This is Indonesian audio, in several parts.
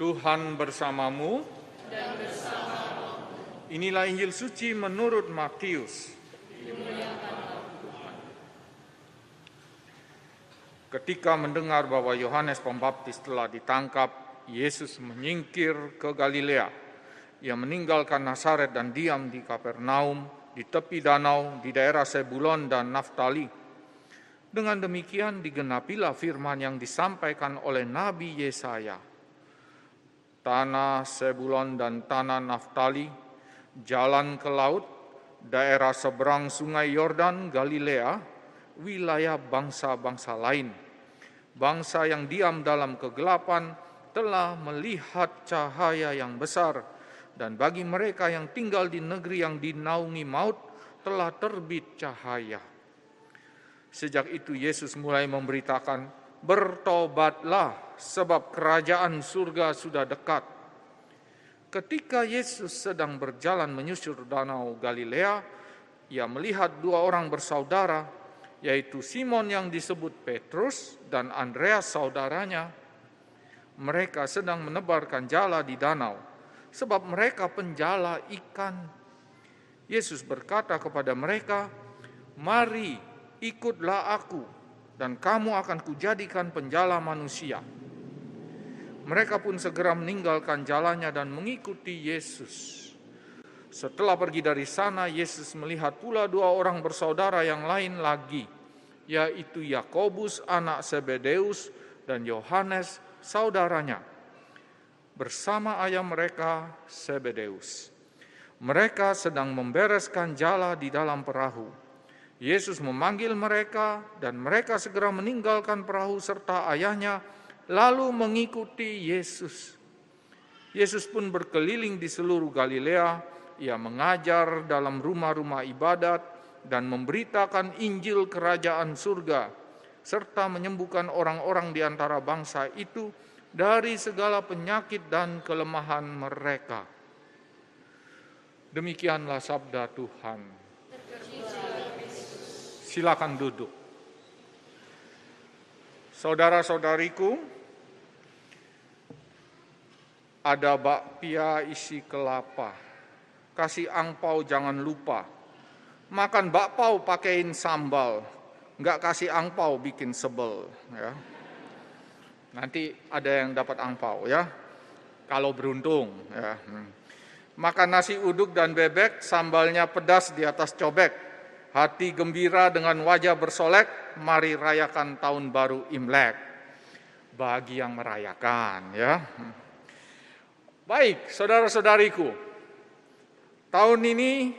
Tuhan bersamamu. Inilah Injil suci menurut Matius. Ketika mendengar bahwa Yohanes Pembaptis telah ditangkap, Yesus menyingkir ke Galilea. Ia meninggalkan Nazaret dan diam di Kapernaum, di tepi danau, di daerah Sebulon dan Naftali. Dengan demikian digenapilah firman yang disampaikan oleh Nabi Yesaya. Tanah Sebulon dan tanah Naftali, jalan ke laut, daerah seberang sungai Yordan, Galilea, wilayah bangsa-bangsa lain. Bangsa yang diam dalam kegelapan telah melihat cahaya yang besar, dan bagi mereka yang tinggal di negeri yang dinaungi maut telah terbit cahaya. Sejak itu Yesus mulai memberitakan, "Bertobatlah, sebab kerajaan surga sudah dekat." Ketika Yesus sedang berjalan menyusur danau Galilea, ia melihat dua orang bersaudara, yaitu Simon yang disebut Petrus dan Andreas saudaranya. Mereka sedang menebarkan jala di danau, sebab mereka penjala ikan. Yesus berkata kepada mereka, "Mari, ikutlah aku, dan kamu akan kujadikan penjala manusia." Mereka pun segera meninggalkan jalannya dan mengikuti Yesus. Setelah pergi dari sana, Yesus melihat pula dua orang bersaudara yang lain lagi, yaitu Yakobus anak Sebedeus dan Yohanes saudaranya, bersama ayah mereka Sebedeus. Mereka sedang membereskan jala di dalam perahu. Yesus memanggil mereka, dan mereka segera meninggalkan perahu serta ayahnya, lalu mengikuti Yesus. Yesus pun berkeliling di seluruh Galilea, ia mengajar dalam rumah-rumah ibadat dan memberitakan Injil Kerajaan Surga, serta menyembuhkan orang-orang di antara bangsa itu dari segala penyakit dan kelemahan mereka. Demikianlah sabda Tuhan. Silakan duduk. Saudara-saudariku, ada bakpia isi kelapa. Kasih angpau jangan lupa. Makan bakpao pakein sambal. Enggak kasih angpau bikin sebel. Ya. Nanti ada yang dapat angpau ya. Kalau beruntung. Ya. Makan nasi uduk dan bebek, sambalnya pedas di atas cobek. Hati gembira dengan wajah bersolek, mari rayakan tahun baru Imlek. Bagi yang merayakan ya. Baik, saudara-saudariku. Tahun ini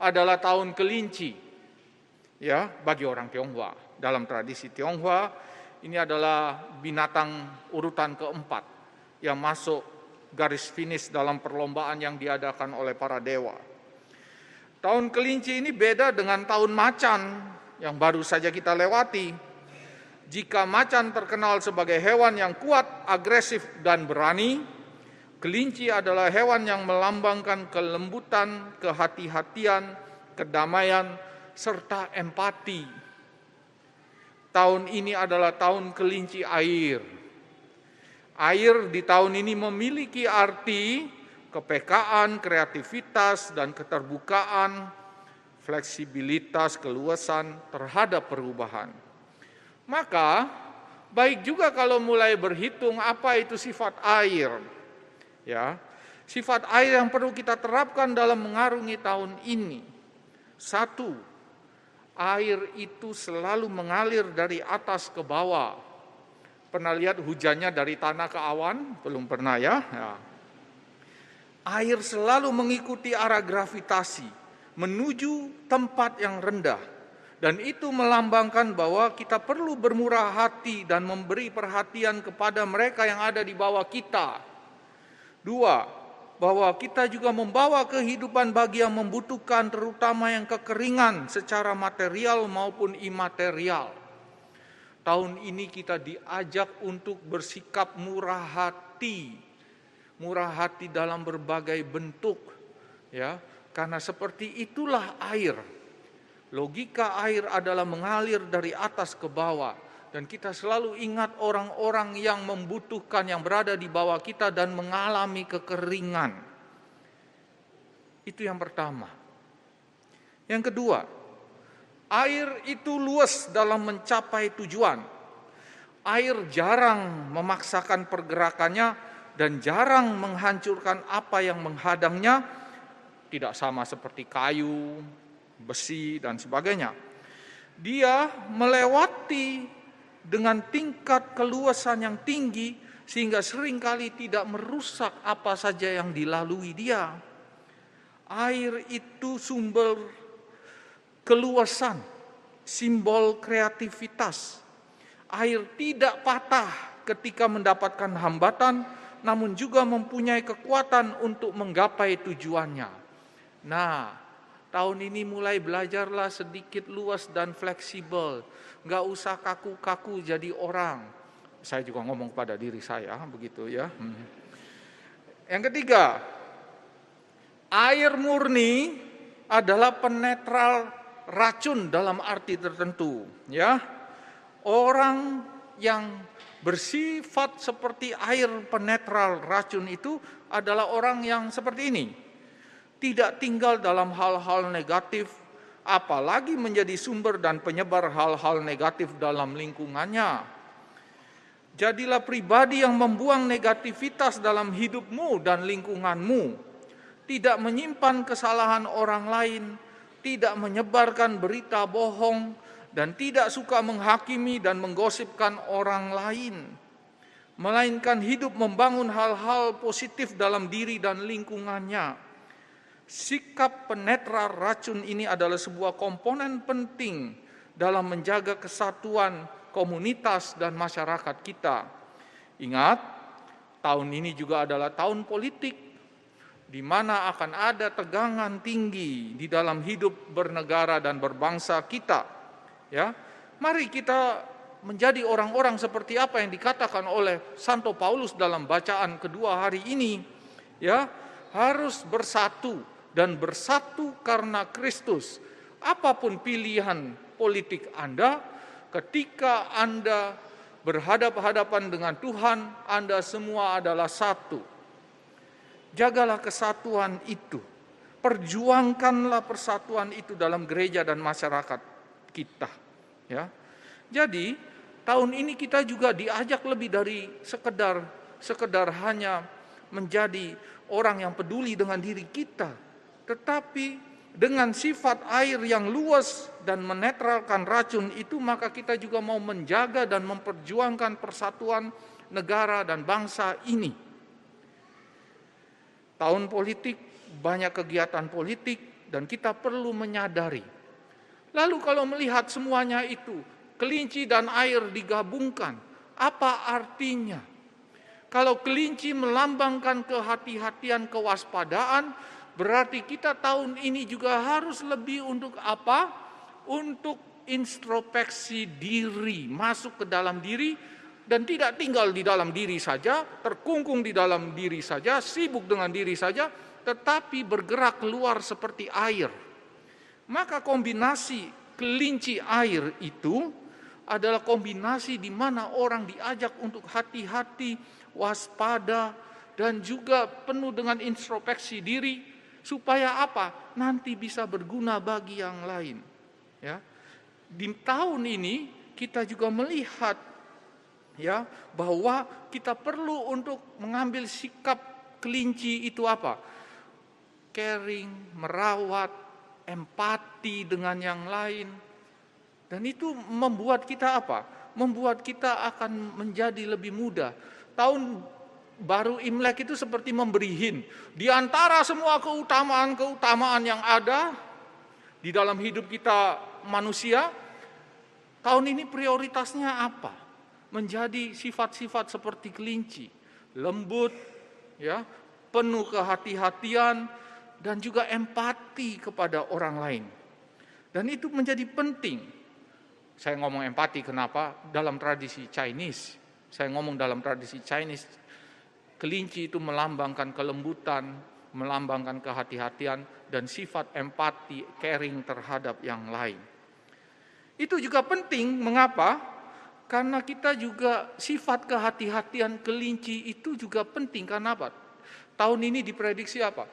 adalah tahun kelinci. Ya, bagi orang Tionghoa. Dalam tradisi Tionghoa, ini adalah binatang urutan keempat yang masuk garis finish dalam perlombaan yang diadakan oleh para dewa. Tahun kelinci ini beda dengan tahun macan yang baru saja kita lewati. Jika macan terkenal sebagai hewan yang kuat, agresif, dan berani, kelinci adalah hewan yang melambangkan kelembutan, kehati-hatian, kedamaian, serta empati. Tahun ini adalah tahun kelinci air. Air di tahun ini memiliki arti kepekaan, kreativitas, dan keterbukaan, fleksibilitas, keluasan terhadap perubahan. Maka, baik juga kalau mulai berhitung apa itu sifat air. Ya, sifat air yang perlu kita terapkan dalam mengarungi tahun ini. Satu, air itu selalu mengalir dari atas ke bawah. Pernah lihat hujannya dari tanah ke awan? Belum pernah ya? ya. Air selalu mengikuti arah gravitasi menuju tempat yang rendah. Dan itu melambangkan bahwa kita perlu bermurah hati dan memberi perhatian kepada mereka yang ada di bawah kita. Dua, bahwa kita juga membawa kehidupan bagi yang membutuhkan terutama yang kekeringan secara material maupun imaterial. Tahun ini kita diajak untuk bersikap murah hati. Murah hati dalam berbagai bentuk ya, karena seperti itulah air. Logika air adalah mengalir dari atas ke bawah dan kita selalu ingat orang-orang yang membutuhkan yang berada di bawah kita dan mengalami kekeringan. Itu yang pertama. Yang kedua, air itu luas dalam mencapai tujuan. Air jarang memaksakan pergerakannya dan jarang menghancurkan apa yang menghadangnya, tidak sama seperti kayu, besi, dan sebagainya. Dia melewati dengan tingkat keluasan yang tinggi sehingga sering kali tidak merusak apa saja yang dilalui dia. Air itu sumber keluasan, simbol kreativitas. Air tidak patah ketika mendapatkan hambatan, namun juga mempunyai kekuatan untuk menggapai tujuannya. Nah, tahun ini mulai belajarlah sedikit luas dan fleksibel nggak usah kaku-kaku jadi orang. Saya juga ngomong pada diri saya begitu ya. Hmm. Yang ketiga, air murni adalah penetral racun dalam arti tertentu, ya. Orang yang bersifat seperti air penetral racun itu adalah orang yang seperti ini. Tidak tinggal dalam hal-hal negatif apalagi menjadi sumber dan penyebar hal-hal negatif dalam lingkungannya. Jadilah pribadi yang membuang negativitas dalam hidupmu dan lingkunganmu, tidak menyimpan kesalahan orang lain, tidak menyebarkan berita bohong, dan tidak suka menghakimi dan menggosipkan orang lain, melainkan hidup membangun hal-hal positif dalam diri dan lingkungannya Sikap penetra racun ini adalah sebuah komponen penting dalam menjaga kesatuan komunitas dan masyarakat kita. Ingat, tahun ini juga adalah tahun politik di mana akan ada tegangan tinggi di dalam hidup bernegara dan berbangsa kita. Ya, mari kita menjadi orang-orang seperti apa yang dikatakan oleh Santo Paulus dalam bacaan kedua hari ini. Ya, harus bersatu dan bersatu karena Kristus. Apa pun pilihan politik Anda, ketika Anda berhadap-hadapan dengan Tuhan, Anda semua adalah satu. Jagalah kesatuan itu. Perjuangkanlah persatuan itu dalam gereja dan masyarakat kita. Ya. Jadi, tahun ini kita juga diajak lebih dari sekedar sekedar hanya menjadi orang yang peduli dengan diri kita, tetapi dengan sifat air yang luas dan menetralkan racun itu maka kita juga mau menjaga dan memperjuangkan persatuan negara dan bangsa ini. Tahun politik banyak kegiatan politik dan kita perlu menyadari. Lalu kalau melihat semuanya itu, kelinci dan air digabungkan, apa artinya? Kalau kelinci melambangkan kehati-hatian, kewaspadaan, Berarti kita tahun ini juga harus lebih untuk apa? Untuk introspeksi diri, masuk ke dalam diri dan tidak tinggal di dalam diri saja, terkungkung di dalam diri saja, sibuk dengan diri saja, tetapi bergerak keluar seperti air. Maka kombinasi kelinci air itu adalah kombinasi di mana orang diajak untuk hati-hati, waspada, dan juga penuh dengan introspeksi diri, supaya apa? Nanti bisa berguna bagi yang lain. Ya. Di tahun ini kita juga melihat ya bahwa kita perlu untuk mengambil sikap kelinci itu apa? Caring, merawat, empati dengan yang lain. Dan itu membuat kita apa? Membuat kita akan menjadi lebih mudah. Tahun baru Imlek itu seperti memberi hin. Di antara semua keutamaan-keutamaan yang ada di dalam hidup kita manusia, tahun ini prioritasnya apa? Menjadi sifat-sifat seperti kelinci, lembut, ya, penuh kehati-hatian dan juga empati kepada orang lain. Dan itu menjadi penting. Saya ngomong empati kenapa? Dalam tradisi Chinese. Saya ngomong dalam tradisi Chinese Kelinci itu melambangkan kelembutan, melambangkan kehati-hatian, dan sifat empati, caring terhadap yang lain. Itu juga penting, mengapa? Karena kita juga sifat kehati-hatian kelinci itu juga penting. Karena apa? Tahun ini diprediksi apa?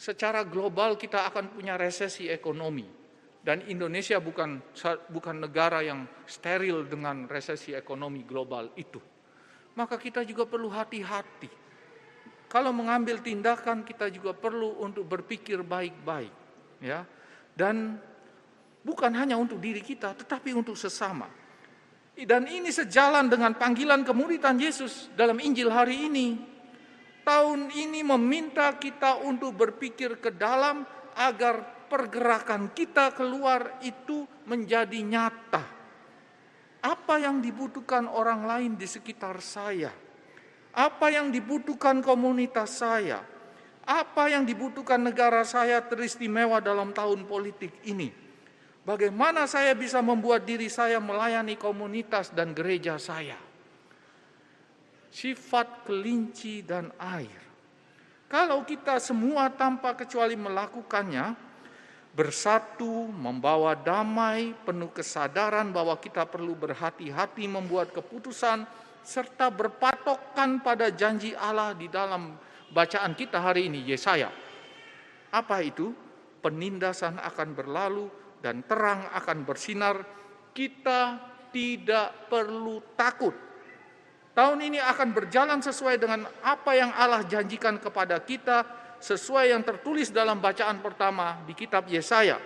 Secara global kita akan punya resesi ekonomi. Dan Indonesia bukan bukan negara yang steril dengan resesi ekonomi global itu. Maka kita juga perlu hati-hati. Kalau mengambil tindakan kita juga perlu untuk berpikir baik-baik, ya. Dan bukan hanya untuk diri kita, tetapi untuk sesama. Dan ini sejalan dengan panggilan kemuridan Yesus dalam Injil hari ini. Tahun ini meminta kita untuk berpikir ke dalam agar pergerakan kita keluar itu menjadi nyata. Apa yang dibutuhkan orang lain di sekitar saya? Apa yang dibutuhkan komunitas saya? Apa yang dibutuhkan negara saya teristimewa dalam tahun politik ini? Bagaimana saya bisa membuat diri saya melayani komunitas dan gereja saya? Sifat kelinci dan air. Kalau kita semua tanpa kecuali melakukannya, bersatu, membawa damai, penuh kesadaran bahwa kita perlu berhati-hati membuat keputusan, serta berpatokkan pada janji Allah di dalam bacaan kita hari ini, Yesaya. Apa itu? Penindasan akan berlalu, dan terang akan bersinar, kita tidak perlu takut. Tahun ini akan berjalan sesuai dengan apa yang Allah janjikan kepada kita, sesuai yang tertulis dalam bacaan pertama di kitab Yesaya.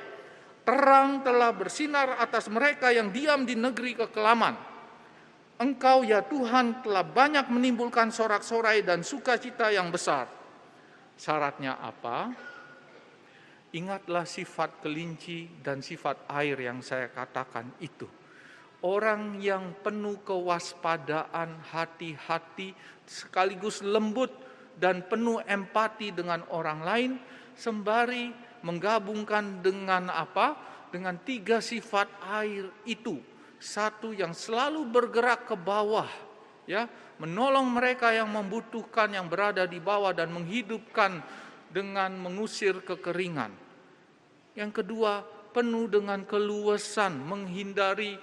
Terang telah bersinar atas mereka yang diam di negeri kekelaman. Engkau ya Tuhan telah banyak menimbulkan sorak-sorai dan sukacita yang besar. Syaratnya apa? Ingatlah sifat kelinci dan sifat air yang saya katakan itu. Orang yang penuh kewaspadaan, hati-hati, sekaligus lembut dan penuh empati dengan orang lain, sembari menggabungkan dengan apa? Dengan tiga sifat air itu. Satu yang selalu bergerak ke bawah, ya, menolong mereka yang membutuhkan, yang berada di bawah dan menghidupkan dengan mengusir kekeringan yang kedua, penuh dengan keluasan, menghindari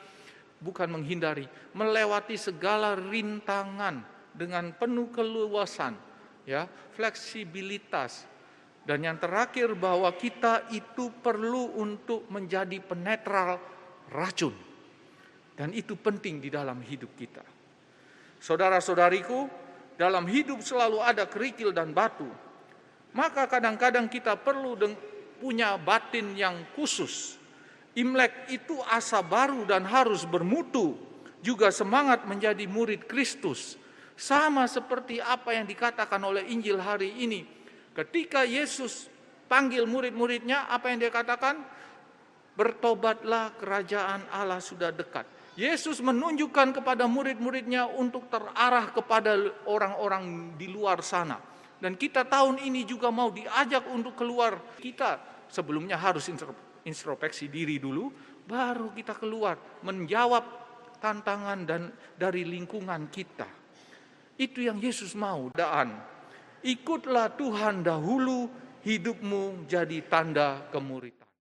bukan menghindari, melewati segala rintangan dengan penuh keluasan, ya, fleksibilitas. Dan yang terakhir bahwa kita itu perlu untuk menjadi penetral racun. Dan itu penting di dalam hidup kita. Saudara-saudariku, dalam hidup selalu ada kerikil dan batu. Maka kadang-kadang kita perlu punya batin yang khusus. Imlek itu asa baru dan harus bermutu, juga semangat menjadi murid Kristus. Sama seperti apa yang dikatakan oleh Injil hari ini. Ketika Yesus panggil murid-muridnya, apa yang dia katakan? Bertobatlah kerajaan Allah sudah dekat. Yesus menunjukkan kepada murid-muridnya untuk terarah kepada orang-orang di luar sana. Dan kita tahun ini juga mau diajak untuk keluar. Kita sebelumnya harus introspeksi diri dulu, baru kita keluar menjawab tantangan dan dari lingkungan kita. Itu yang Yesus mau. Dan ikutlah Tuhan dahulu, hidupmu jadi tanda kemuritan.